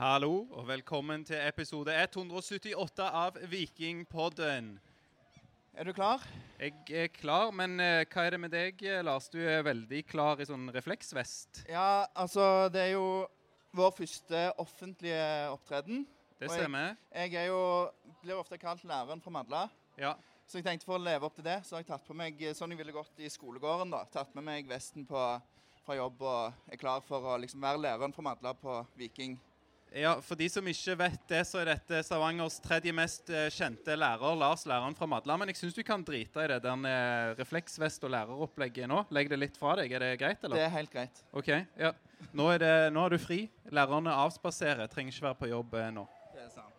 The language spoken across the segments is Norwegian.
Hallo, og velkommen til episode 178 av Vikingpodden. Er du klar? Jeg er klar, men eh, hva er det med deg, eh, Lars? Du er veldig klar i sånn refleksvest. Ja, altså Det er jo vår første offentlige opptreden. Det Og jeg- stemmer. Jeg er jo, blir ofte kalt læreren fra Madla. Ja. Så jeg tenkte for å leve opp til det, så har jeg tatt på meg sånn jeg ville gått i skolegården. da. Tatt med meg vesten på, fra jobb og er klar for å liksom være læreren fra Madla på Viking. Ja, For de som ikke vet det, så er dette Stavangers tredje mest eh, kjente lærer, Lars, læreren fra Madla. Men jeg syns du kan drite i det der eh, refleksvest og læreropplegget nå. Legg det litt fra deg. Er det greit, eller? Det er helt greit. OK. ja. Nå er, det, nå er du fri. Lærerne avspaserer. Trenger ikke være på jobb eh, nå. Det er sant.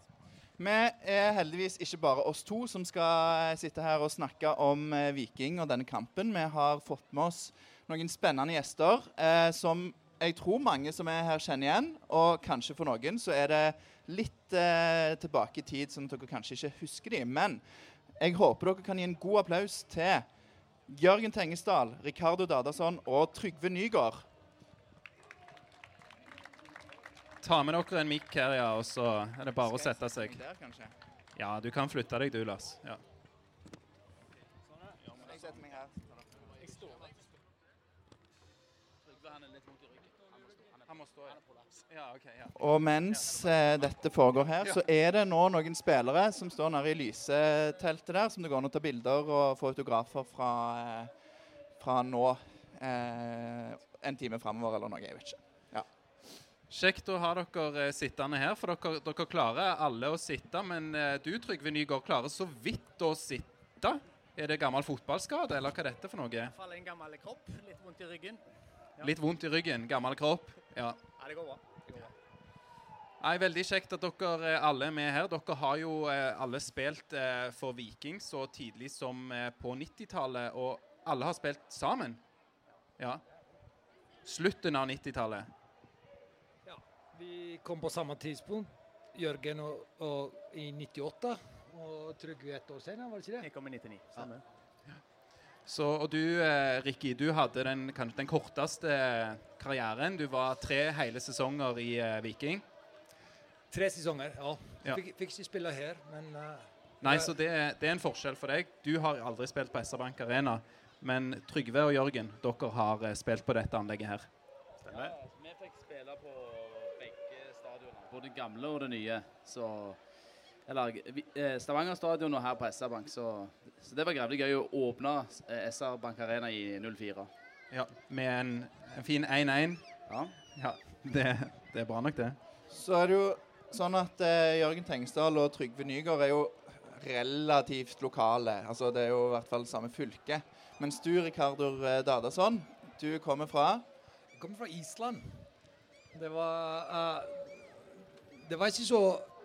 Vi er heldigvis ikke bare oss to som skal sitte her og snakke om Viking og denne kampen. Vi har fått med oss noen spennende gjester eh, som jeg tror mange som er her, kjenner igjen. Og kanskje for noen så er det litt eh, tilbake i tid, sånn at dere kanskje ikke husker dem. Men jeg håper dere kan gi en god applaus til Jørgen Tengesdal, Ricardo Dadason og Trygve Nygaard. Ta med dere en mikk her, ja, og så er det bare å sette seg. Der. Ja, du kan flytte deg, du, Lars. Ja. Og mens eh, dette foregår her, så er det nå noen spillere som står nede i lyseteltet der, som det går an å ta bilder og få autografer fra, eh, fra nå eh, en time framover eller noe. Jeg vet ikke. Kjekt å ha dere eh, sittende her, for dere, dere klarer alle å sitte. Men eh, du, Trygve Nygaard, klarer så vidt å sitte. Er det gammel fotballskade, eller hva er dette for noe? I hvert fall en gammel kropp, litt vondt i ryggen. Ja. Litt vondt i ryggen, gammel kropp. Ja. Nei, det går bra. Det går bra. Nei, Veldig kjekt at dere alle er med her. Dere har jo eh, alle spilt eh, for Viking så tidlig som eh, på 90-tallet, og alle har spilt sammen. Ja. Slutten av 90-tallet. Vi kom på samme tidspunkt, Jørgen og, og i 98, og Trygve et år senere, var det ikke det? Jeg kom i 99. Stemmer. Så, og du, eh, Ricky, du hadde den, kanskje den korteste karrieren. Du var tre hele sesonger i eh, Viking. Tre sesonger, ja. Ja. Fikk, fikk ikke spille her, men uh, Nei, så det, det er en forskjell for deg. Du har aldri spilt på SR-Bank Arena. Men Trygve og Jørgen, dere har eh, spilt på dette anlegget her. Stemmer. Vi fikk spille på begge stadionene, både det gamle og det nye. Så Eller eh, Stavanger stadion og her på SR-Bank. Så, så det var grevlig gøy å åpne eh, SR-Bank Arena i 04. Ja, Med en, en fin 1-1. Ja. Ja, det, det er bra nok, det. Så er det jo sånn at eh, Jørgen Tengsdal og Trygve Nygaard er jo relativt lokale. Altså Det er jo i hvert fall samme fylke. Mens du, Ricardo eh, Dadason, du kommer fra jeg kommer fra Island. Det var, uh, det var ikke så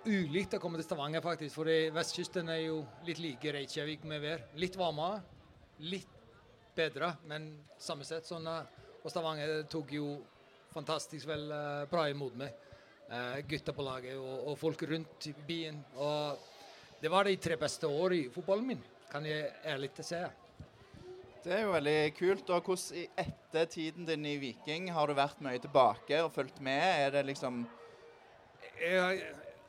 ulikt å komme til Stavanger, faktisk. For vestkysten er jo litt like Reykjavik med vær. Litt varmere, litt bedre, men samme sett. Sånn, eh, og Stavanger tok jo fantastisk vel eh, bra imot meg. Uh, gutta på laget og, og folk rundt byen. Og det var de tre beste år i fotballen min, kan jeg ærlig si. Det er jo veldig kult. Og hvordan etter tiden din i Viking har du vært mye tilbake og fulgt med? Er det liksom Jeg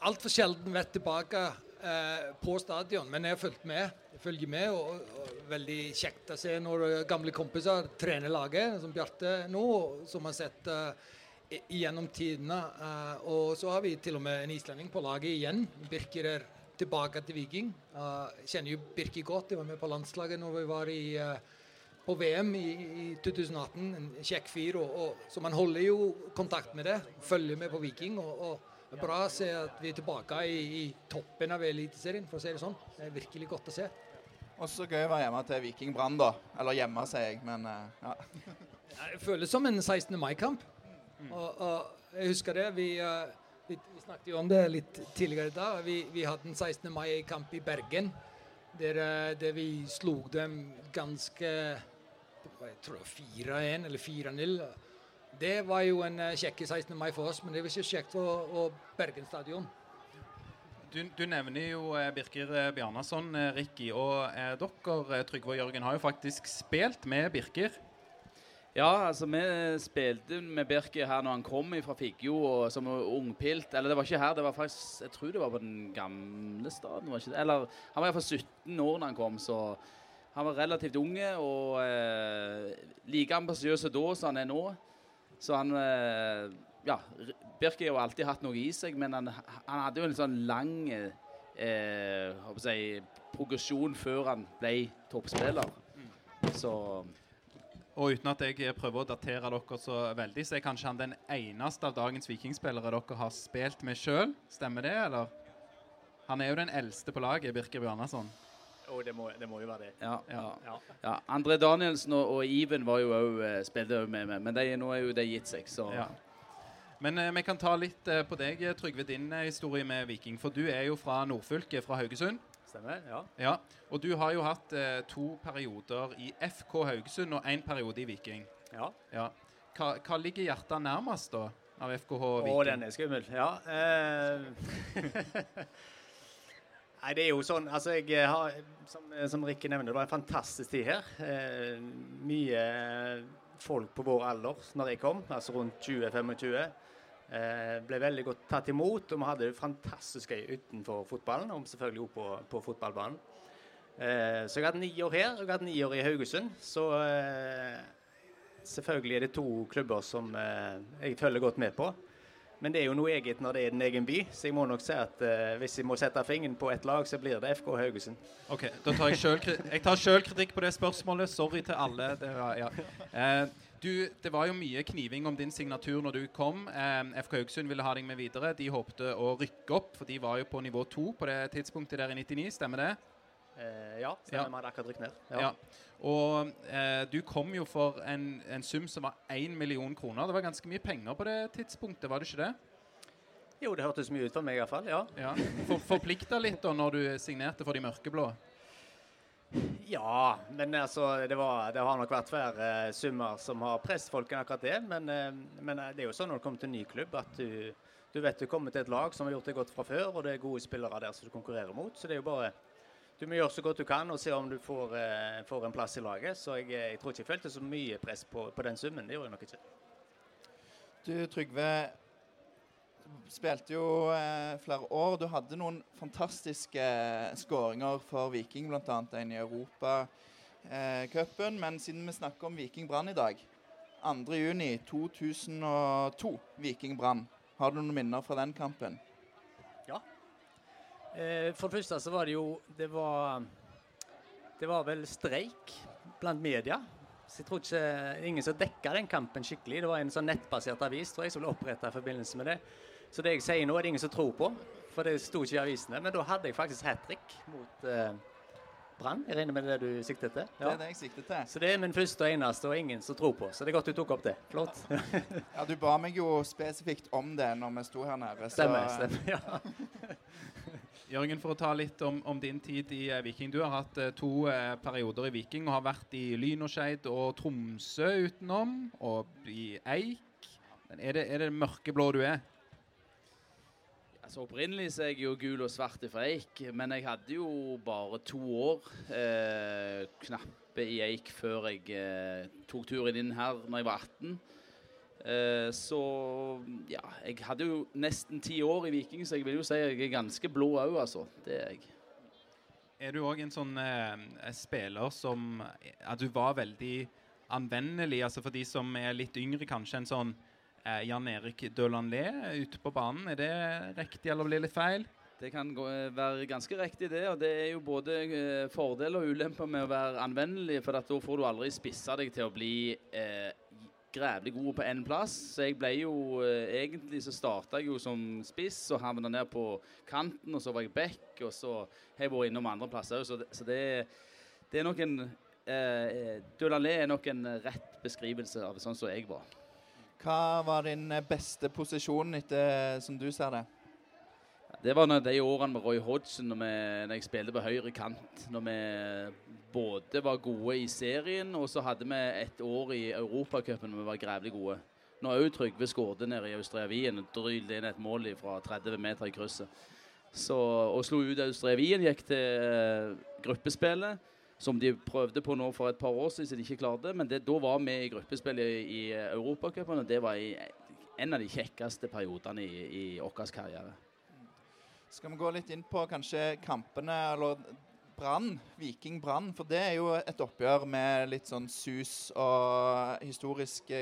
altfor sjelden vært tilbake eh, på stadion, men jeg har fulgt med. Jeg følger med, og, og veldig kjekt å se når gamle kompiser trener laget, som Bjarte nå, som har sett eh, gjennom tidene. Eh, og så har vi til og med en islending på laget igjen. Birker er tilbake til Viking. Eh, kjenner jo Birker godt. Jeg var med på landslaget når vi var i eh, på VM i, i 2018. En kjekk fyr. Og, og, så man holder jo kontakt med det. Følger med på Viking. Og, og det er bra å se at vi er tilbake i, i toppen av Eliteserien, for å si det sånn. Det er virkelig godt å se. Også gøy å være hjemme til Viking Brann, da. Eller hjemme, sier jeg, men eh, ja. Det føles som en 16. mai-kamp. Og, og jeg husker det. Vi, eh, vi, vi snakket jo om det litt tidligere i dag. Vi, vi hadde en 16. mai-kamp i Bergen der, eh, der vi slo dem ganske jeg tror 4-1 eller 4-0. Det var jo en eh, kjekk 16. mai for oss, men det var ikke kjekt for, for Bergen stadion. Du, du nevner jo eh, Birker eh, Bjarnason, Ricky. Og dere, Trygve og Jørgen, har jo faktisk spilt med Birker. Ja, altså vi spilte med Birker her når han kom fra Figgjo og som ungpilt. Eller det var ikke her, det var faktisk Jeg tror det var på den gamle staden. var ikke det? Eller han var iallfall 17 år da han kom, så han var relativt unge og eh, like ambisiøs da som han er nå. Så han eh, Ja, Birk Birke har jo alltid hatt noe i seg, men han, han hadde jo en sånn lang eh, håper progresjon før han ble toppspiller. Så Og uten at jeg prøver å datere dere så veldig, så er kanskje han den eneste av dagens vikingspillere dere har spilt med sjøl. Stemmer det, eller? Han er jo den eldste på laget, Birker Bjarnason. Og det må, det må jo være det. ja. Ja. ja. André Danielsen og, og Iven var jo også, eh, spilte òg med meg, men de, nå er jo de gitt seg, så Ja. Men eh, vi kan ta litt eh, på deg, Trygve, din eh, historie med Viking. For du er jo fra nordfylket, fra Haugesund. Stemmer? Ja. Ja, Og du har jo hatt eh, to perioder i FK Haugesund og én periode i Viking. ja. Ja. Hva, hva ligger hjertet nærmest da av FKH Å, Viking? den er skummel. Ja. Eh. Nei, det er jo sånn Altså, jeg har Som, som Rikke nevner, det var en fantastisk tid her. Eh, mye folk på vår alder når jeg kom, altså rundt 20-25. Eh, ble veldig godt tatt imot, og vi hadde det fantastisk gøy utenfor fotballen, og selvfølgelig også på, på fotballbanen. Eh, så jeg har hatt ni år her, og jeg har hatt ni år i Haugesund. Så eh, selvfølgelig er det to klubber som eh, jeg følger godt med på. Men det er jo noe eget når det er din egen by, så jeg må nok si at uh, hvis jeg må sette fingeren på et lag, så blir det FK Haugesund. Ok, da tar jeg sjøl kritikk på det spørsmålet. Sorry til alle. Det var, ja. uh, du, det var jo mye kniving om din signatur når du kom. Eh, FK Haugesund ville ha deg med videre. De håpte å rykke opp, for de var jo på nivå to på det tidspunktet der i 99. Stemmer det? Eh, ja, stemmer. Ja. Vi hadde akkurat rykket ned. Ja. Og eh, du kom jo for en, en sum som var 1 million kroner. Det var ganske mye penger på det tidspunktet, var det ikke det? Jo, det hørtes mye ut for meg i hvert fall. Ja. Ja. For, Forplikta litt da når du signerte for de mørkeblå? ja, men altså, det, var, det har nok vært flere eh, summer som har presset folk enn akkurat det. Men, eh, men eh, det er jo sånn når du kommer til en ny klubb, at du, du vet du kommer til et lag som har gjort det godt fra før, og det er gode spillere der som du konkurrerer mot. Så det er jo bare Du må gjøre så godt du kan og se om du får, eh, får en plass i laget. Så jeg, jeg tror ikke jeg følte så mye press på, på den summen. Det gjorde jeg nok ikke. Du, Trygve, spilte jo eh, flere år. Du hadde noen fantastiske eh, skåringer for Viking, bl.a. en i Europacupen. Eh, Men siden vi snakker om Viking Brann i dag 2.6.2002, Viking Brann. Har du noen minner fra den kampen? Eh, for det første så var det jo Det var, det var vel streik blant media. Så jeg tror ikke ingen som dekka den kampen skikkelig. Det var en sånn nettbasert avis tror jeg, som ble oppretta i forbindelse med det. Så det jeg sier nå, er det ingen som tror på. For det sto ikke i avisene. Men da hadde jeg faktisk hat trick mot eh, Brann. Jeg regner med det du siktet til? Det er det jeg siktet til. Så det er min første og eneste, og ingen som tror på. Så det er godt du tok opp det. Flott. Ja, Du ba meg jo spesifikt om det når vi sto her nede. så- Stemmer. stemmer, ja. Jørgen, for å ta litt om, om din tid i eh, Viking. Du har hatt eh, to eh, perioder i Viking og har vært i Lyn og Tromsø utenom, og i Eik. Men er det, er det mørkeblå du er? Altså Opprinnelig så er jeg jo gul og svart fra Eik, men jeg hadde jo bare to år eh, knappe i Eik før jeg eh, tok turen inn her når jeg var 18. Eh, så ja, jeg hadde jo nesten ti år i Viking, så jeg vil jo si jeg er ganske blå òg, altså. Det er jeg. Er du òg en sånn eh, spiller som At du var veldig anvendelig, altså for de som er litt yngre, kanskje en sånn eh, Jan Erik Dølanlé ute på banen? Er det riktig, eller blir det litt feil? Det kan gå, eh, være ganske riktig, det. Og det er jo både eh, fordeler og ulemper med å være anvendelig, for at da får du aldri spissa deg til å bli eh, grævlig god på én plass. Så jeg ble jo eh, Egentlig så starta jeg jo som spiss og havna ned på kanten, og så var jeg back, og så har jeg vært innom andre plasser òg, så, det, så det, det er nok en eh, Dulanlé er nok en rett beskrivelse av sånn som jeg var. Hva var din eh, beste posisjon etter som du ser det? Det var de årene med Roy Hodgson, når, vi, når jeg spilte på høyre kant. Når vi både var gode i serien, og så hadde vi et år i Europacupen når vi var grævlig gode. Når òg Trygve skårte nede i Australiavien og drylte inn et mål fra 30 meter i krysset. Så, og slo ut Australiavien, gikk til eh, gruppespillet. som de prøvde på nå for et par år siden, som de ikke klarte. Men det, da var vi i gruppespillet i Europacupen, og det var i, en av de kjekkeste periodene i, i vår karriere. Skal vi gå litt inn på kanskje kampene, eller Brann, Viking Brann? For det er jo et oppgjør med litt sånn sus og historisk,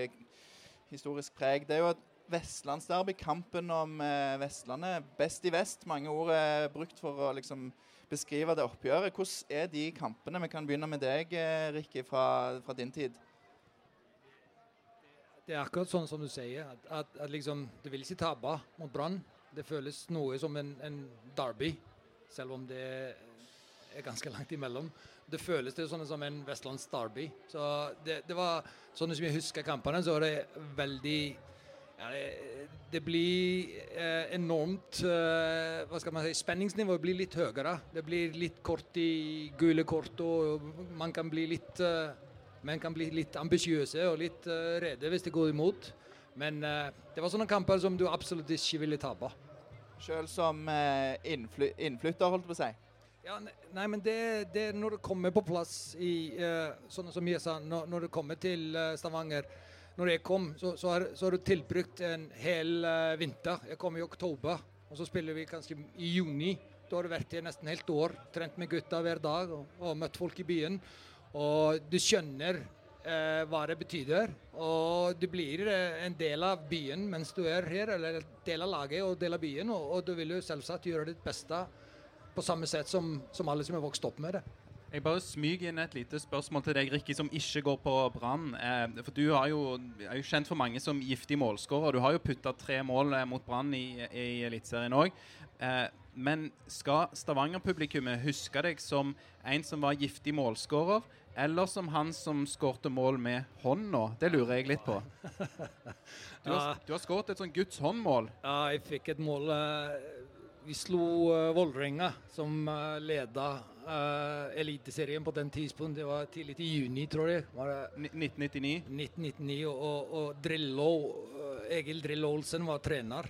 historisk preg. Det er jo et vestlandsderby, kampen om eh, Vestlandet. Best i vest. Mange ord er brukt for å liksom beskrive det oppgjøret. Hvordan er de kampene? Vi kan begynne med deg, eh, Rikke, fra, fra, din tid. Det er akkurat sånn som du sier, at, at, at liksom, du vil ikke tape mot Brann. Det føles noe som en, en, derby, selv om det er ganske langt imellom. Det føles det sånn som en vestlands derby. Så det, det var, sånn som jeg husker kampene, så var det veldig ja, det, det, blir eh, enormt eh, hva skal man si, Spenningsnivået blir litt høyere. Det blir litt kort i gule kort, og man kan bli litt eh, man kan bli litt ambisiøse og litt eh, redde hvis det går imot. Men uh, det var sånne kamper som du absolutt ikke ville tape. Selv som uh, innfly innflytter, holdt på å si? Ja, nei, men det, det når det kommer på plass i Sånn som jeg sa, når, når det kommer til Stavanger når jeg kom, så, har, så har, du tilbrukt en hel uh, vinter. Jeg kom i oktober, og så spiller vi kanskje i juni. Da har du vært her nesten helt år, trent med gutta hver dag og, og møtt folk i byen. Og du skjønner uh, hva det betyr. Og du blir uh, en del av byen mens du er her, eller del av laget og del av byen. Og, og du vil jo selvsagt gjøre ditt beste på samme sett som, som alle som har vokst opp med det. Jeg bare smyger inn et lite spørsmål til deg, Rikki, som ikke går på Brann. Eh, for du jo, er jo, kjent for mange som giftig målskårer. Du har jo putta tre mål eh, mot Brann i, i Eliteserien òg. Eh, men skal Stavanger-publikummet huske deg som en som var giftig målskårer, eller som han som skårte mål med hånda? Det lurer jeg litt på. Du har, du har skåret et sånn Guds hånd-mål. Ja, jeg fikk et mål uh, Vi slo uh, Vålerenga, som uh, leda Eliteserien på den tidspunkt. Det var tidlig i juni, tror jeg. Var det 1999? 1999, Og, og Drillo, Egil Drillo Olsen var trener.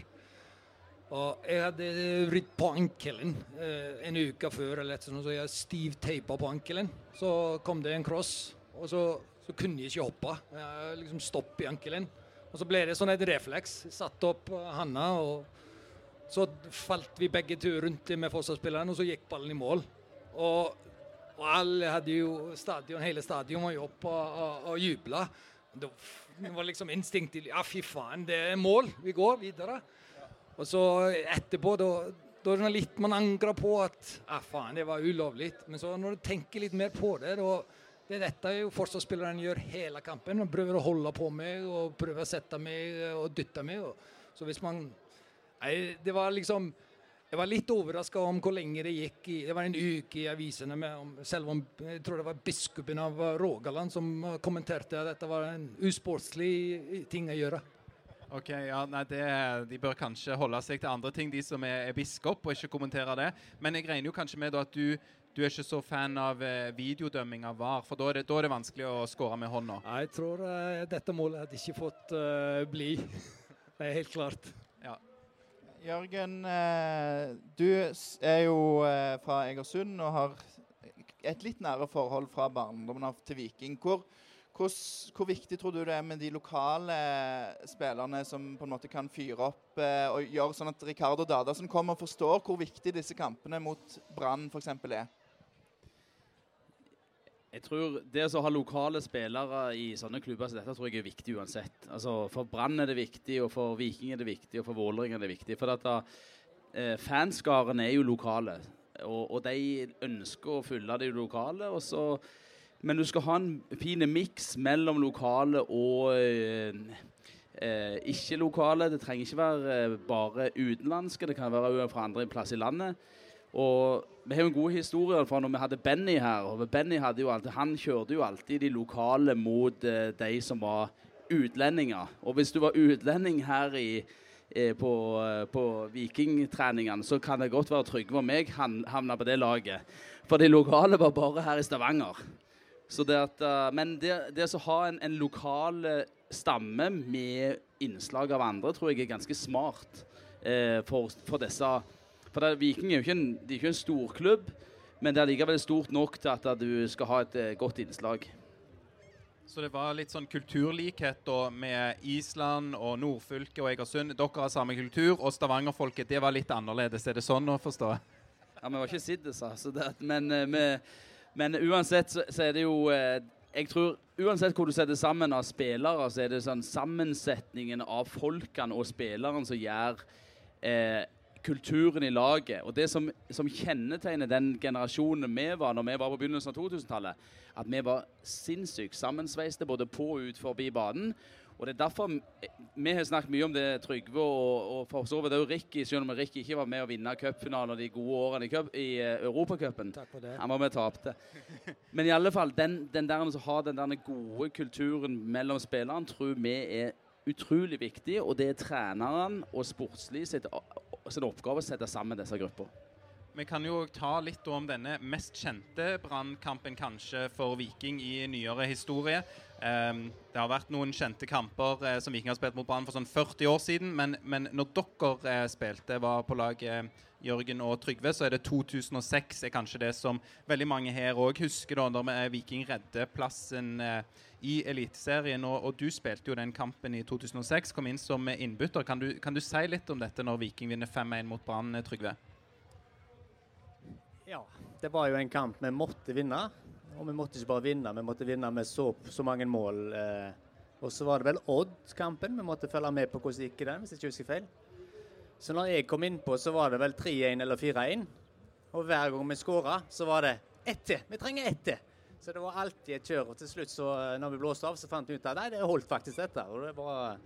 Og jeg hadde vridd på ankelen eh, en uke før, eller sånn, så jeg stivteipa på ankelen. Så kom det en cross, og så, så kunne jeg ikke hoppe. Jeg liksom Stopp i ankelen. Og så ble det sånn et refleks. Satte opp handa, og så falt vi begge to rundt med forsvarsspilleren, og så gikk ballen i mål. Og, og alle hadde jo stadion, hele stadion var jo oppe og, og, og jubla. Det, var liksom instinktivt Ja, fy faen, det er mål. Vi går videre. Og så etterpå, da, da er det litt man angrer på at ah, faen, det var ulovlig. Men så når du tenker litt mer på det, da det er dette jo forsvarsspilleren gjør hele kampen. Han prøver å holde på meg og prøver å sette meg og dytte meg. Så hvis man Nei, det var liksom jeg var litt overraska om hvor lenge det gikk. I, det var en uke i avisene, med, om, selv om jeg tror det var biskopen av Rogaland som kommenterte at dette var en usportslig ting å gjøre. Ok, ja, nei, det, De bør kanskje holde seg til andre ting, de som er, er biskop, og ikke kommentere det. Men jeg regner jo kanskje med at du, du er ikke så fan av eh, videodømming av VAR, for da er, det, da er det vanskelig å skåre med hånda? Jeg tror uh, dette målet hadde ikke fått uh, bli. det er helt klart. Jørgen, uh, du er jo fra Egersund og har et litt nære forhold fra barndommen av til Viking. Hvor, hvor, hvor, viktig tror du det er med de lokale spillerne som på en måte kan fyre opp eh, og gjøre sånn at Ricardo Dadasen kommer og forstår hvor viktig disse kampene mot Brann f.eks. er? Jeg tror Det å ha lokale spillere i sånne klubber som dette tror jeg er viktig uansett. Altså For Brann er det viktig, og for Viking er det viktig, og for Vålerenga er det viktig. For at eh, Fanskaren er jo lokale, og, og, de ønsker å fylle de lokale. og så men du skal ha en fin miks mellom lokale og eh, eh, ikke-lokale. Det trenger ikke være eh, bare utenlandske, det kan være fra andre plass i landet. Og vi har jo en god historie fra når vi hadde Benny her. og Benny hadde jo alltid, Han kjørte jo alltid de lokale mot uh, de som var utlendinger. Og hvis du var utlending her i, eh, på, på vikingtreningene, så kan det godt være Trygve og meg havna på det laget. For de lokale var bare her i Stavanger. Det at, uh, men det, det å ha en, en lokal stamme med innslag av andre, tror jeg er ganske smart for, for disse for det, Viking er jo ikke en, de er ikke en storklubb, Men det er likevel stort nok til at du skal ha et eh, godt innslag. Så det var litt sånn kulturlikhet da med Island og nordfylket og Egersund. Dere har samme kultur, og Stavanger-folket det var litt annerledes. Er det sånn å forstå? Ja, Vi var ikke siddis, altså. det, men, eh, vi- men uansett så, så er det jo eh, Jeg tror uansett hvor du setter sammen av spillere, så er det sånn sammensetningen av folkene og spillerne som gjør eh, kulturen i laget. Og det som, som kjennetegner den generasjonen vi var når vi var på begynnelsen av 2000-tallet, at vi var sinnssykt sammensveiste både på og ut forbi banen. Og det er derfor vi- har snakket mye om det, Trygve og, og for så vidt også Ricky, selv om Ricky ikke var med å vinne cupfinalen og de gode årene i, cup, i eh, Europacupen. Han var med og tapte. Men i alle fall, den, den der som har den der gode kulturen mellom spillerne, tror vi er utrolig viktig. Og det er treneren og sportslig sitt, sin oppgave å sette sammen disse grupper. Vi kan jo ta litt om denne mest kjente brannkampen kanskje for Viking i nyere historie. Ehm, det har vært noen kjente kamper eh, som Viking har spilt mot Brann for sånn 40 år siden. Men, men når dere eh, spilte, var på lag eh, Jørgen og Trygve, så er det 2006 er kanskje det som veldig mange her òg husker, da, Viking redder plassen i Eliteserien. Og, og du spilte jo den kampen i 2006, kom inn som innbytter. Kan du, kan du si litt om dette når Viking vinner 5-1 mot Brann, Trygve? Ja, det var jo en kamp vi måtte vinne. Og vi måtte ikke bare vinne, vi måtte vinne med så, så mange mål. Eh. Og så var det vel Odd-kampen. Vi måtte følge med på hvordan det gikk i den, hvis jeg ikke husker feil. Så når jeg kom innpå, så var det vel 3-1 eller 4-1. Og hver gang vi skåra, så var det ett til. Vi trenger ett til. Så det var alltid et kjør. Og til slutt, så, når vi blåste av, så fant vi ut at nei, det holdt faktisk dette. Og det var,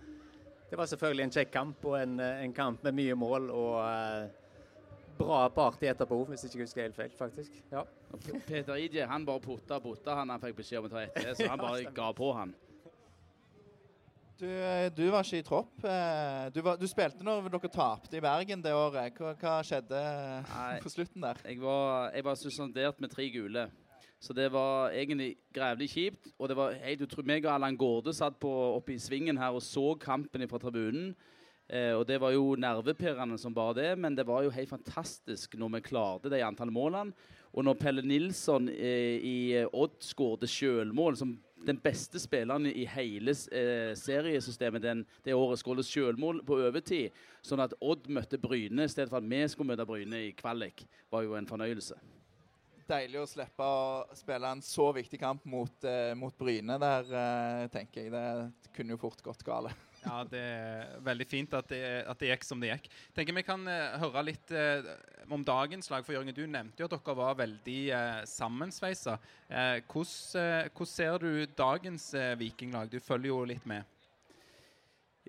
det var selvfølgelig en kjekk kamp, og en, en kamp med mye mål. og... eh, bra party etterpå, hvis jeg ikke husker helt feil, faktisk. Ja. Peter Idje han bare putta og putta han han fikk beskjed om å ta etter, så han bare ga på han. Du, du var ikke i tropp. Eh, Du, var, du spilte når dere tapte i Bergen det året. Hva, hva skjedde Nei. på slutten der? Jeg var, jeg var suspendert med tre gule. Så det var egentlig grevlig kjipt. Og det var helt utrolig. meg og Allan Gårde satt på, oppe i svingen her og så kampen fra tribunen. Eh, og det var jo nervepirrende som bare det, men det var jo helt fantastisk når vi klarte det i antall målene. Og når Pelle Nilsson eh, i Odd skåret selvmål, som den beste spilleren i hele eh, seriesystemet den, det året, skåret selvmål på overtid, sånn at Odd møtte Bryne i stedet for at vi skulle møte Bryne i kvalik, var jo en fornøyelse. Deilig å slippe å spille en så viktig kamp mot, eh, mot Bryne der, eh, tenker jeg. Det kunne jo fort gått galt. Ja, det er veldig fint at det, at det gikk som det gikk. Tenker Vi kan eh, høre litt eh, om dagens lag. for Jørgen, Du nevnte jo at dere var veldig eh, sammensveisa. Eh, hvordan, eh, ser du dagens eh, vikinglag? Du følger jo litt med.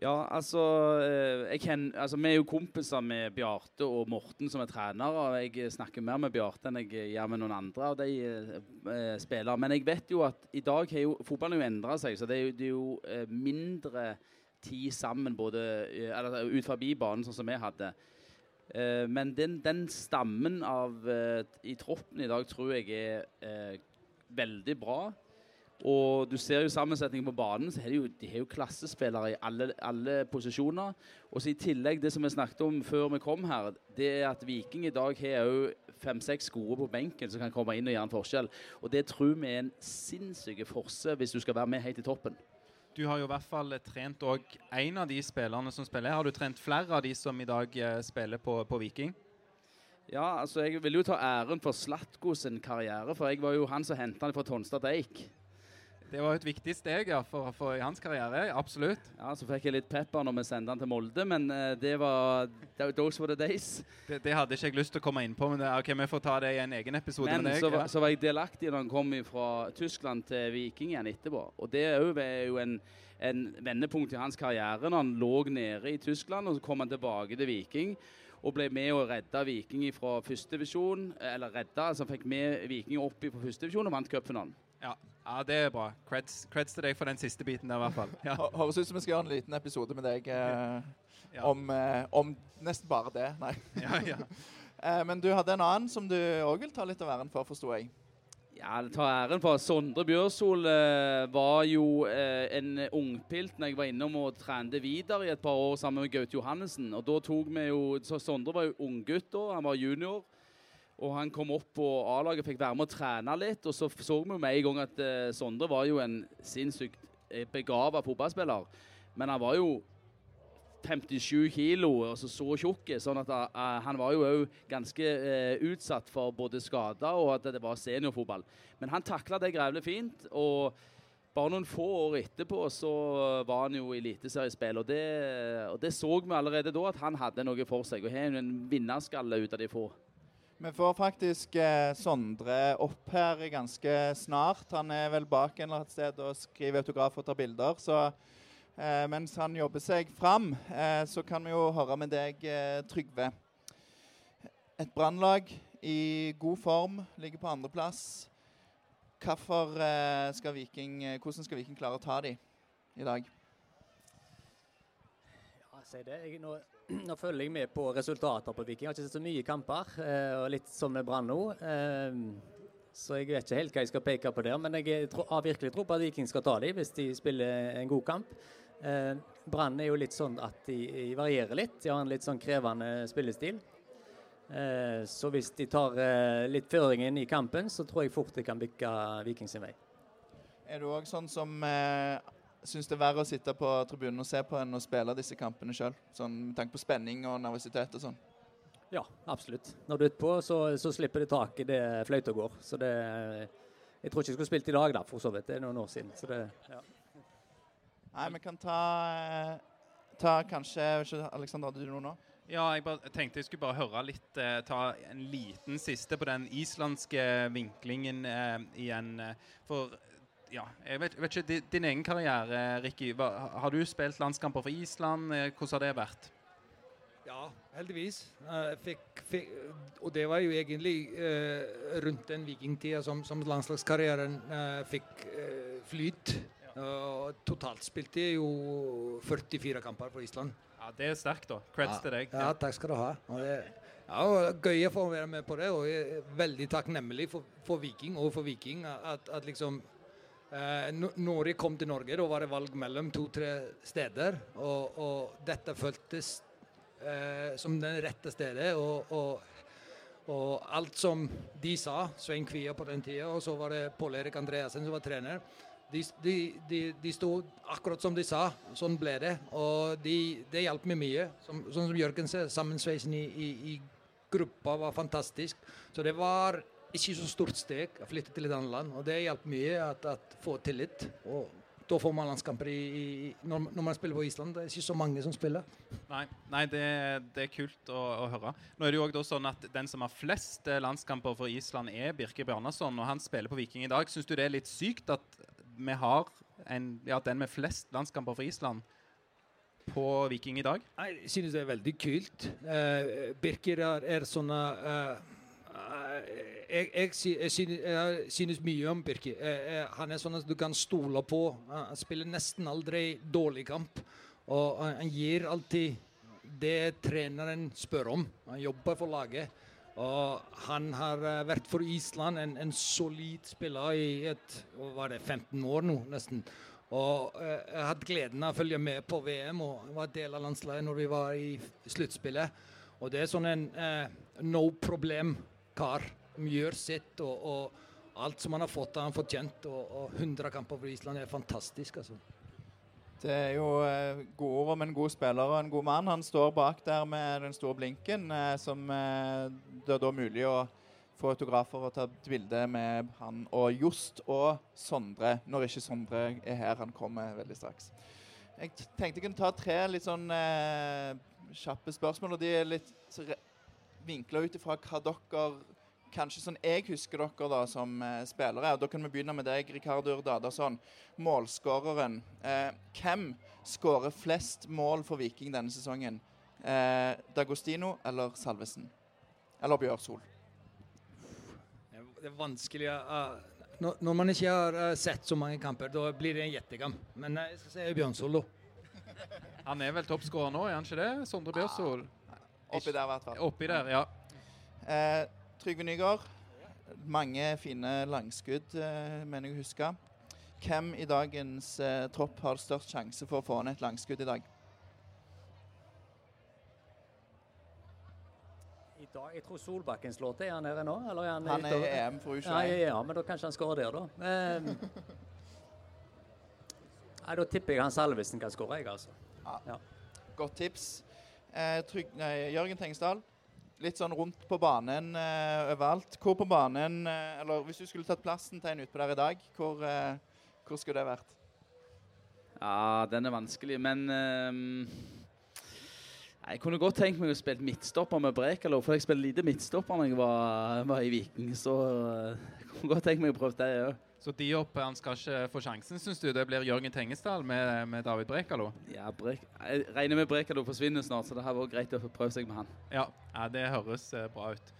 Ja, altså, eh, kjenner, altså Vi er jo kompiser med Bjarte og Morten som er trenere. og Jeg snakker mer med Bjarte enn jeg gjør med noen andre av de eh, eh. Men jeg vet jo at i dag har jo fotballen jo endra seg, så det er jo, det er jo eh, mindre tid sammen både eh, eller, ut forbi banen, sånn som vi hadde. Eh, men den, den stammen av eh, i troppen i dag tror jeg er eh, veldig bra. Og du ser jo sammensetningen på banen, så er jo, de har jo klassespillere i alle, alle posisjoner. Og så i tillegg, det som vi snakket om før vi kom her, det er at Viking i dag har jo fem-seks gode på benken som kan komme inn og gjøre en forskjell. Og det tror vi er en sinnssyk forse hvis du skal være med helt i toppen. Du har jo i hvert fall trent òg en av de spillerne som spiller. Har du trent flere av de som i dag eh, spiller på, på Viking? Ja, altså jeg vil jo ta æren for Slatko sin karriere, for jeg var jo han som henta han fra Tonstad Deik. Eik. Det var et viktig steg ja, for, for i hans karriere. Absolutt. Ja, Så fikk jeg litt pepper når vi sendte han til Molde, men eh, det var Those were the days. Det, det hadde ikke jeg lyst til å komme inn på, men det, ok, vi får ta det i en egen episode Men med deg. så, ja. så var jeg delaktig når han kom fra Tyskland til Viking igjen etterpå. Og det er jo- er jo en, en vendepunkt i hans karriere når han lå nede i Tyskland, og så kom han tilbake til Viking. Og ble med og redda Viking fra førstedivisjon. Eller redda, altså fikk med Viking opp fra førstedivisjon og vant cupfinalen. Ja. ja, det er bra. Creds, creds til deg for den siste biten der, i hvert fall. Ja. Hø- Høres ut som vi skal gjøre en liten episode med deg eh, Ja. om, eh, om nesten bare det. Nei. Ja, ja. Eh, men du hadde en annen som du òg vil ta litt av æren for, forsto jeg. Ja, det tar æren for. Sondre Bjørsol eh, var jo eh, en ungpilt når jeg var innom og trente videre i et par år sammen med Gaute Johannessen. Og da tok vi jo, så Sondre var jo unggutt da, han var junior. Og han kom opp på A-laget, fikk være med å trene litt. Og så så vi med en gang at eh, Sondre var jo en sinnssykt eh, begava fotballspiller. Men han var jo 57 kilo og så, så tjukk, sånn at uh, han var jo òg ganske uh, utsatt for både skader og at det var seniorfotball. Men han takla det grevlig fint. og bare noen få år etterpå så var han jo i eliteseriespill, og, og det så vi allerede da at han hadde noe for seg. Og har en vinnerskalle ut av de få. Vi får faktisk eh, Sondre opp her ganske snart. Han er vel bak en eller annet sted og skriver autograf og tar bilder. Så eh, mens han jobber seg fram, eh, så kan vi jo høre med deg, eh, Trygve. Et brannlag i god form, ligger på andreplass. Hvorfor eh, skal Viking, eh, hvordan skal Viking klare å ta dem i dag? Ja, si det. Jeg, nå, nå, følger jeg med på resultater på Viking. Jeg har ikke sett så mye kamper, eh, og litt som med Brann nå. Eh, så jeg vet ikke helt hva jeg skal peke på der, men jeg har virkelig tro på at Viking skal ta dem hvis de spiller en god kamp. Eh, Brann er jo litt sånn at de, varierer litt. De har en litt sånn krevende spillestil. Så hvis de tar litt føringen i kampen, så tror jeg fort de kan bikke Viking sin vei. Er du òg sånn som syns det er verre å sitte på tribunen og se på enn å spille disse kampene sjøl? Sånn, med tanke på spenning og nervøsitet og sånn? Ja, absolutt. Når du er utpå, så, så slipper de tak i det fløyta går. Så det Jeg tror ikke jeg skulle spilt i dag, da, for så vidt. Det er noen år siden. Så det, ja. Nei, vi kan ta, eh, ta kanskje Alexander, hadde du noe nå? Ja, jeg bare, tenkte jeg skulle bare høre litt eh, Ta en liten siste på den islandske vinklingen eh, igjen. Eh, for ja, jeg vet, vet ikke, din, din, egen karriere, Ricky. Har du spilt landskamper for Island? Eh, hvordan har det vært? Ja, heldigvis. Uh, fikk, fikk, og det var jo egentlig uh, rundt den vikingtida som, som landslagskarrieren uh, fikk flyt. totalt spilte jeg jo 44 kamper for Island. Ja, Det er sterkt, da. Creds ja. til deg. Ja, takk skal du ha. Og det, ja, og gøy å få være med på det, og jeg er veldig takknemlig for, for Viking og for Viking at, at liksom eh, Når jeg kom til Norge, da var det valg mellom to-tre steder, og, og, dette føltes eh, som det rette stedet. og, og og alt som de sa, Svein Kvia på den tida, og så var det Pål Erik Andreassen som var trener de, de, de, de sto akkurat som de sa. Sånn ble det. Og de, det hjalp meg mye. Som, sånn som Jørgen ser, sammensveisen i, i, i, gruppa var fantastisk. Så det var ikke så stort steg å flytte til et annet land. Og det hjalp mye å få tillit. Og da får man landskamper i, i når, når, man spiller på Island. Det er ikke så mange som spiller. Nei, nei det, det, er kult å, å, høre. Nå er det jo også sånn at Den som har flest landskamper for Island, er Birke Bjarnason. Og han spiller på Viking i dag. Syns du det er litt sykt at vi har en, ja, den med flest landskamper for Island på Viking i dag? Jeg synes det er veldig kult. Uh, Birker er, er sånne uh, jeg, jeg, jeg, synes, synes, mye om Birker. Uh, han er sånn at du kan stole på. Han spiller nesten aldri dårlig kamp. Og han gir alltid det treneren spør om. Han jobber for laget. Og han har eh, vært for Island en, en solid spiller i et, var det 15 år nå, nesten. Og jeg hatt gleden av å følge med på VM og var del av landslaget når vi var i sluttspillet. Og det er sånn en eh, no problem-kar gjør sitt. Og, og, alt som han har fått, har han fortjent. Og, og 100 kamper for Island er fantastisk, altså. Det er jo eh, gode ord om en god spiller og en god mann. Han står bak der med den store blinken, eh, som eh, det er da mulig å få autografer og ta et bilde med han og Jost og Sondre, når ikke Sondre er her. Han kommer veldig straks. Jeg tenkte jeg kunne ta tre litt sånn eh, kjappe spørsmål, og de er litt vinkla ut ifra hva dere kanskje sånn jeg husker dere da som eh, spillere. og Da kan vi begynne med deg, Ricardo Urdadasson. Målskåreren. Eh, hvem skårer flest mål for Viking denne sesongen? Eh, Dagostino eller Salvesen? Eller Bjørsol? Det er vanskelig uh, når, når, man ikke har uh, sett så mange kamper, da blir det en gjettegam. Men uh, jeg skal si Bjørnsol, da. Han er vel toppskårer nå, er han ikke det? Sondre Bjørsol? Ah, oppi der, i hvert fall. Oppi der, ja. Eh, Trygve Nygaard. Mange fine langskudd, eh, mener jeg å huske. Hvem i dagens eh, tropp har størst sjanse for å få ned et langskudd i dag? I dag, Jeg tror Solbakken slår til. Er han nede nå? Eller er han, Han er i EM for U21. Ja, ja, ja, men da kanskje han skårer der, da. Eh, nei, da tipper jeg han Salvesen kan skåre, jeg, altså. Godt tips. Eh, trygg, nei, Jørgen Tengesdal, litt sånn rundt på banen eh, overalt. Hvor på banen eh, Eller hvis du skulle tatt plassen til en utpå der i dag, hvor, eh, hvor skulle det vært? Ja, den er vanskelig, men ehm, Jeg kunne godt tenkt meg å spille midtstopper med Brekalo, for jeg spilte lite midtstopper når jeg var, var i Viking. Så eh, jeg kunne godt tenkt meg å prøve det òg. Så Diop han skal ikke få sjansen, syns du? Det blir Jørgen Tengesdal med, med David Brekalo? Ja, Brek jeg regner med Brekalo forsvinner snart, så det har vært greit å få prøve seg med han. Ja, ja det høres eh, bra ut.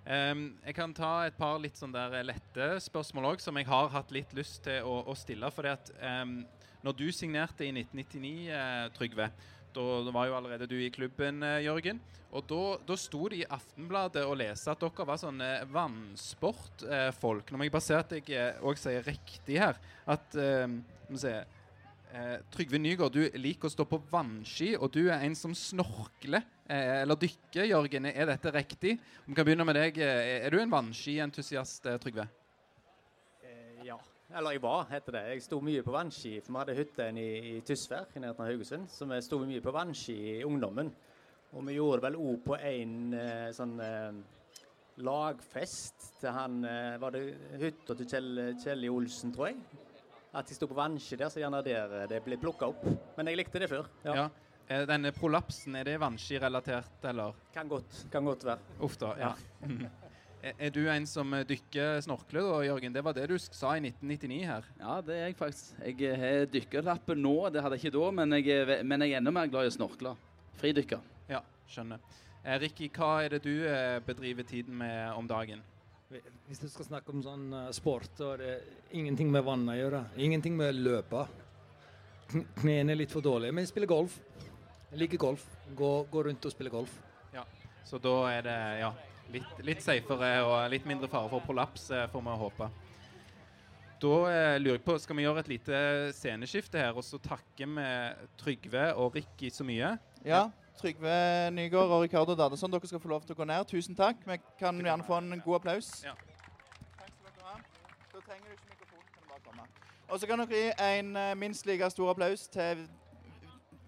Um, jeg kan ta et par litt sånn der lette spørsmål òg, som jeg har hatt litt lyst til å, å stille. fordi at ehm, når du signerte i 1999, eh, Trygve, da var jo allerede du i klubben, eh, Jørgen. Og da, sto det i Aftenbladet å lese at dere var sånne vannsportfolk. Nå må jeg bare se at jeg òg sier riktig her. At eh, se, eh, Trygve Nygaard, du liker å stå på vannski, og du er en som snorkler. Eh, eller dykker, Jørgen. Er dette riktig? Vi kan begynne med deg. Eh, Er du en vannskientusiast, eh, Trygve? Ja. Eller jeg var, heter det. Jeg sto mye på vannski. For vi hadde hytte i, i Tysvær i nærheten av Haugesund. Så vi sto mye på vannski i ungdommen. Og vi gjorde vel òg på en eh, sånn eh, lagfest til han eh, Var det hytta til Kjell, Kjelli Olsen, tror jeg? At de sto på vannski der, så gjerne der det ble plukka opp. Men jeg likte det før. Ja. Ja. Denne prolapsen, er det vannskirelatert, eller? Kan godt, kan godt være. Uff da. Ja. er, er du en som eh, dykker snorkler, da, Jørgen? Det var det du sa i 1999 her. Ja, det er jeg faktisk. Jeg eh, har dykkerlappen nå, det hadde jeg ikke da, men jeg, er men jeg er enda mer glad i å snorkle. Fridykker. Ja, skjønner. Eh, Ricky, hva er det du eh, bedriver tiden med om dagen? Hvis du skal snakke om sånn eh, sport, så er det ingenting med vann å gjøre. Ingenting med løpe. Kn- Knærne er litt for dårlige. Men jeg spiller golf. Jeg liker golf. Gå, gå rundt og spille golf. Ja, Så da er det ja, litt, litt safere og litt mindre fare for prolaps, eh, får vi håpe. Da eh, lurer jeg på, Skal vi gjøre et lite sceneskifte her, og så takke med Trygve og Ricky så mye? Ja. Trygve Nygaard og Ricardo Dadesson, dere skal få lov til å gå ned. Tusen takk. Vi kan gjerne få en god applaus. Ja. Takk skal dere ha. Da trenger du ikke mikrofon. Kan du bare komme. Og så kan dere gi en eh, minst like stor applaus til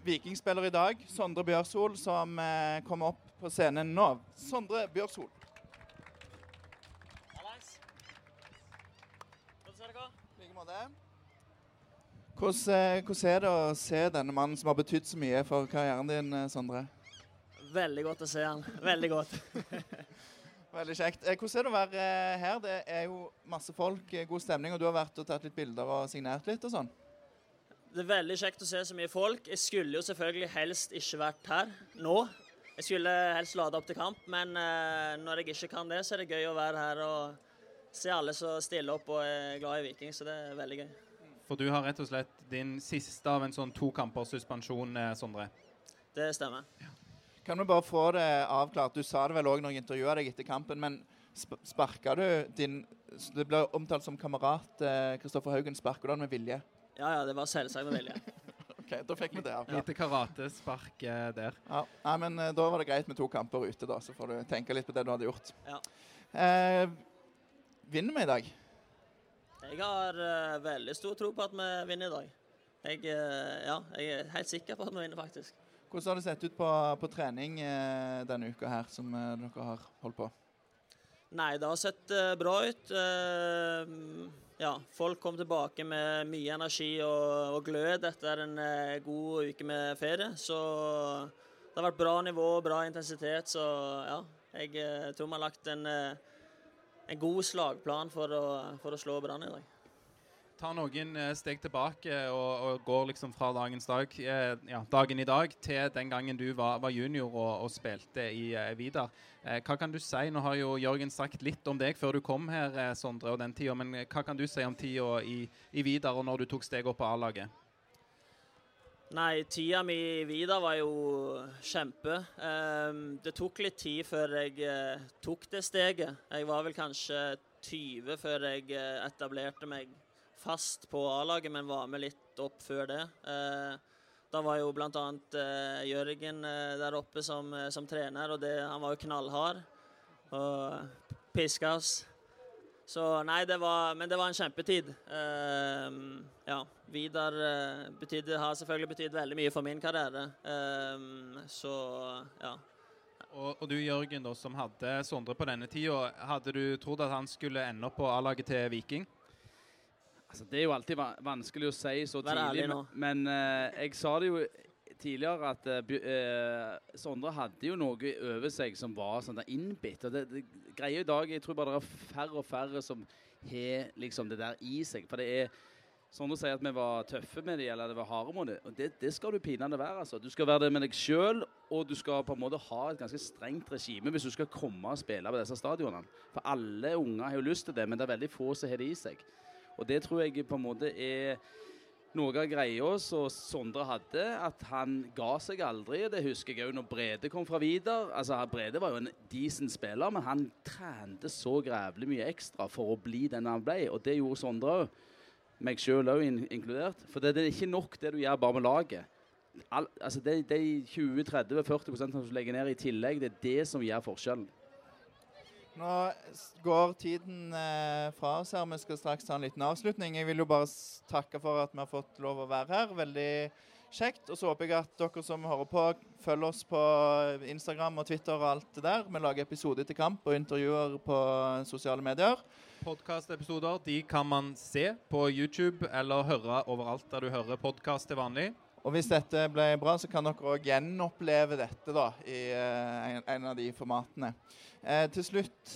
vikingspiller i dag, Sondre Bjørsol, som eh, kommer opp på scenen nå. Sondre Bjørshol. Hvordan, eh, hvordan er det å se denne mannen som har betydd så mye for karrieren din, eh, Sondre? Veldig godt å se han. Veldig godt. Veldig kjekt. Eh, Hvordan er det å være her? Det er jo masse folk, god stemning, og du har vært og tatt litt bilder og signert litt og sånn. Det er veldig kjekt å se så mye folk. Jeg skulle jo selvfølgelig helst ikke vært her nå. Jeg skulle helst lade opp til kamp, men eh, når jeg ikke kan det, så er det gøy å være her og se alle som stiller opp og er glad i Viking, så det er veldig gøy. For du har rett og slett din siste av en sånn to kampers suspensjon, eh, Sondre. Det stemmer. Kan vi bare få det avklart? Du sa det vel òg når jeg intervjua deg etter kampen, men sp sparka du din Det ble omtalt som kamerat eh, Kristoffer Haugen. Sparka du han med vilje? Ja, ja, det var selvsagt med vilje. OK, da fikk vi det Ja. Lite karatespark eh, der. Ja. Nei, men eh, da var det greit med to kamper ute, da. Så får du tenke litt på det du hadde gjort. Ja. Eh, vinner vi i dag? Jeg har uh, veldig stor tro på at vi vinner i dag. Jeg, uh, ja, jeg er helt sikker på at vi vinner, faktisk. Hvordan har det sett ut på, på trening uh, denne uka her, som dere har holdt på? Nei, det har sett bra ut. Eh, ja, folk kom tilbake med mye energi og, og glød etter en eh, god uke med ferie. Så det har vært bra nivå, bra intensitet. Så ja, jeg eh, tror vi har lagt en, eh, en god slagplan for å, for å slå Brann i dag. Ta noen eh, steg tilbake og, og går liksom fra dagens dag, eh, ja, dagen i dag til den gangen du var, var junior og, og spilte i eh, Vidar. Hva kan du si? Nå har jo Jørgen sagt litt om deg før du kom her, Sondre, og den tida, men hva kan du si om tida i, i Vidar og når du tok steg opp på A-laget? Nei, tida mi Vidar var jo kjempe. Ehm, det tok litt tid før jeg tok det steget. Jeg var vel kanskje 20 før jeg etablerte meg fast på A-laget, men var med litt opp før det. Eh, da var jo bl.a. Uh, Jørgen eh, der oppe som, eh, som trener, og det, han var jo knallhard. og piska oss. Så nei, det var Men det var en kjempetid. Eh, ja. Vidar uh, betydde, har selvfølgelig betydd veldig mye for min karriere. Eh, så ja. Og, og du Jørgen, da, som hadde Sondre på denne tida, hadde du trodd at han skulle ende opp på A-laget til Viking? Altså, det er jo alltid vanskelig å si så tidlig, men, eh, jeg sa det jo tidligere at uh, Sondre hadde jo noe over seg som var sånn der innbitt. Og det, det greia i dag Jeg tror bare det er færre og færre som har liksom det der i seg. For det er Sondre sier at vi var tøffe med dem, eller det var harde mot dem. Og det, det skal du pinadø være. altså. Du skal være det med deg sjøl, og du skal på en måte ha et ganske strengt regime hvis du skal komme og spille på disse stadionene. For alle unger har jo lyst til det, men det er veldig få som har det i seg. Og det tror jeg på en måte er noe av greia som Sondre hadde, at han ga seg aldri. Det husker jeg òg når Brede kom fra Vidar. Altså, Brede var jo en decent spiller, men han trente så grævlig mye ekstra for å bli den han ble, og det gjorde Sondre òg. Meg sjøl òg in inkludert. For det, det er ikke nok det du gjør bare med laget. Al altså de 20-30-40 som du legger ned i tillegg, det er det som gjør forskjellen. Nå går tiden eh, fra oss her. Vi skal straks ta en liten avslutning. Jeg vil jo bare takke for at vi har fått lov å være her. Veldig kjekt. Og så håper jeg at dere som hører på, følger oss på Instagram og Twitter og alt det der. Vi lager episoder til kamp og intervjuer på sosiale medier. Podkastepisoder de kan man se på YouTube eller høre overalt der du hører podkast til vanlig. Og hvis dette ble bra, så kan dere òg gjenoppleve dette da, i eh, en, en av de formatene. Eh, til slutt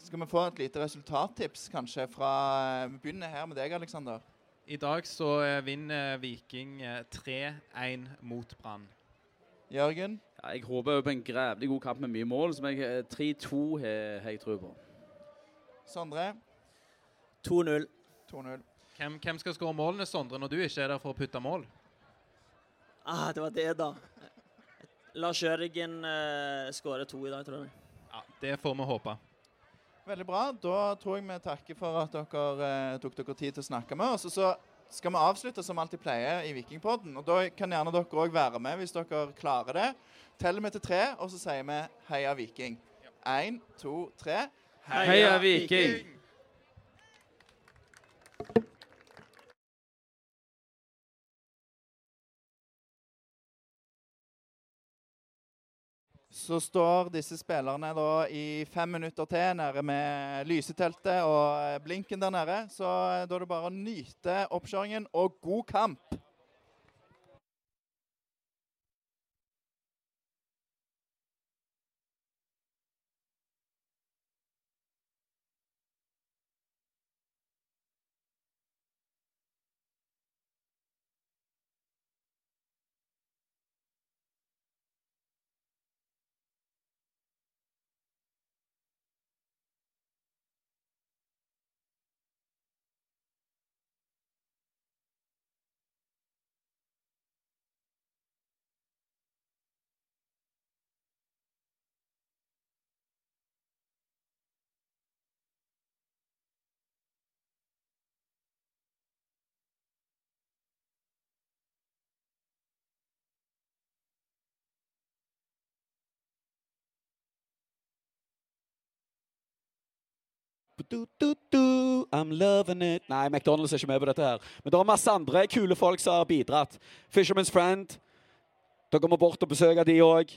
skal vi få et lite resultattips, kanskje, fra Vi begynner her med deg, Aleksander. I dag så eh, vinner Viking eh, 3-1 mot Brann. Jørgen. Ja, jeg håper på en grævlig god kamp med mye mål, som jeg eh, 3-2 har har jeg tro på. Sondre. 2-0. 2-0. Hvem, hvem skal skåre målene, Sondre, når du ikke er der for å putte mål? Ah, det var det, da. Lars Jørgen uh, skårer to i dag, tror jeg. Ja, Det får vi håpe. Veldig bra. Da tror jeg vi takker for at dere eh, tok dere tid til å snakke med oss. Og så skal vi avslutte som alltid pleier i Vikingpodden. Og da kan gjerne dere òg være med hvis dere klarer det. Teller vi til tre, og så sier vi 'Heia Viking'. Én, to, tre. Heia Viking! Så står disse spillerne da i fem minutter til nede med lyseteltet og blinken der nede. Så da er det bare å nyte oppkjøringen og god kamp. I'm loving it. Nei, McDonald's er ikke med på dette her. Men det er masse andre kule folk som har bidratt. Fisherman's Friend. Dere må bort og besøke de òg.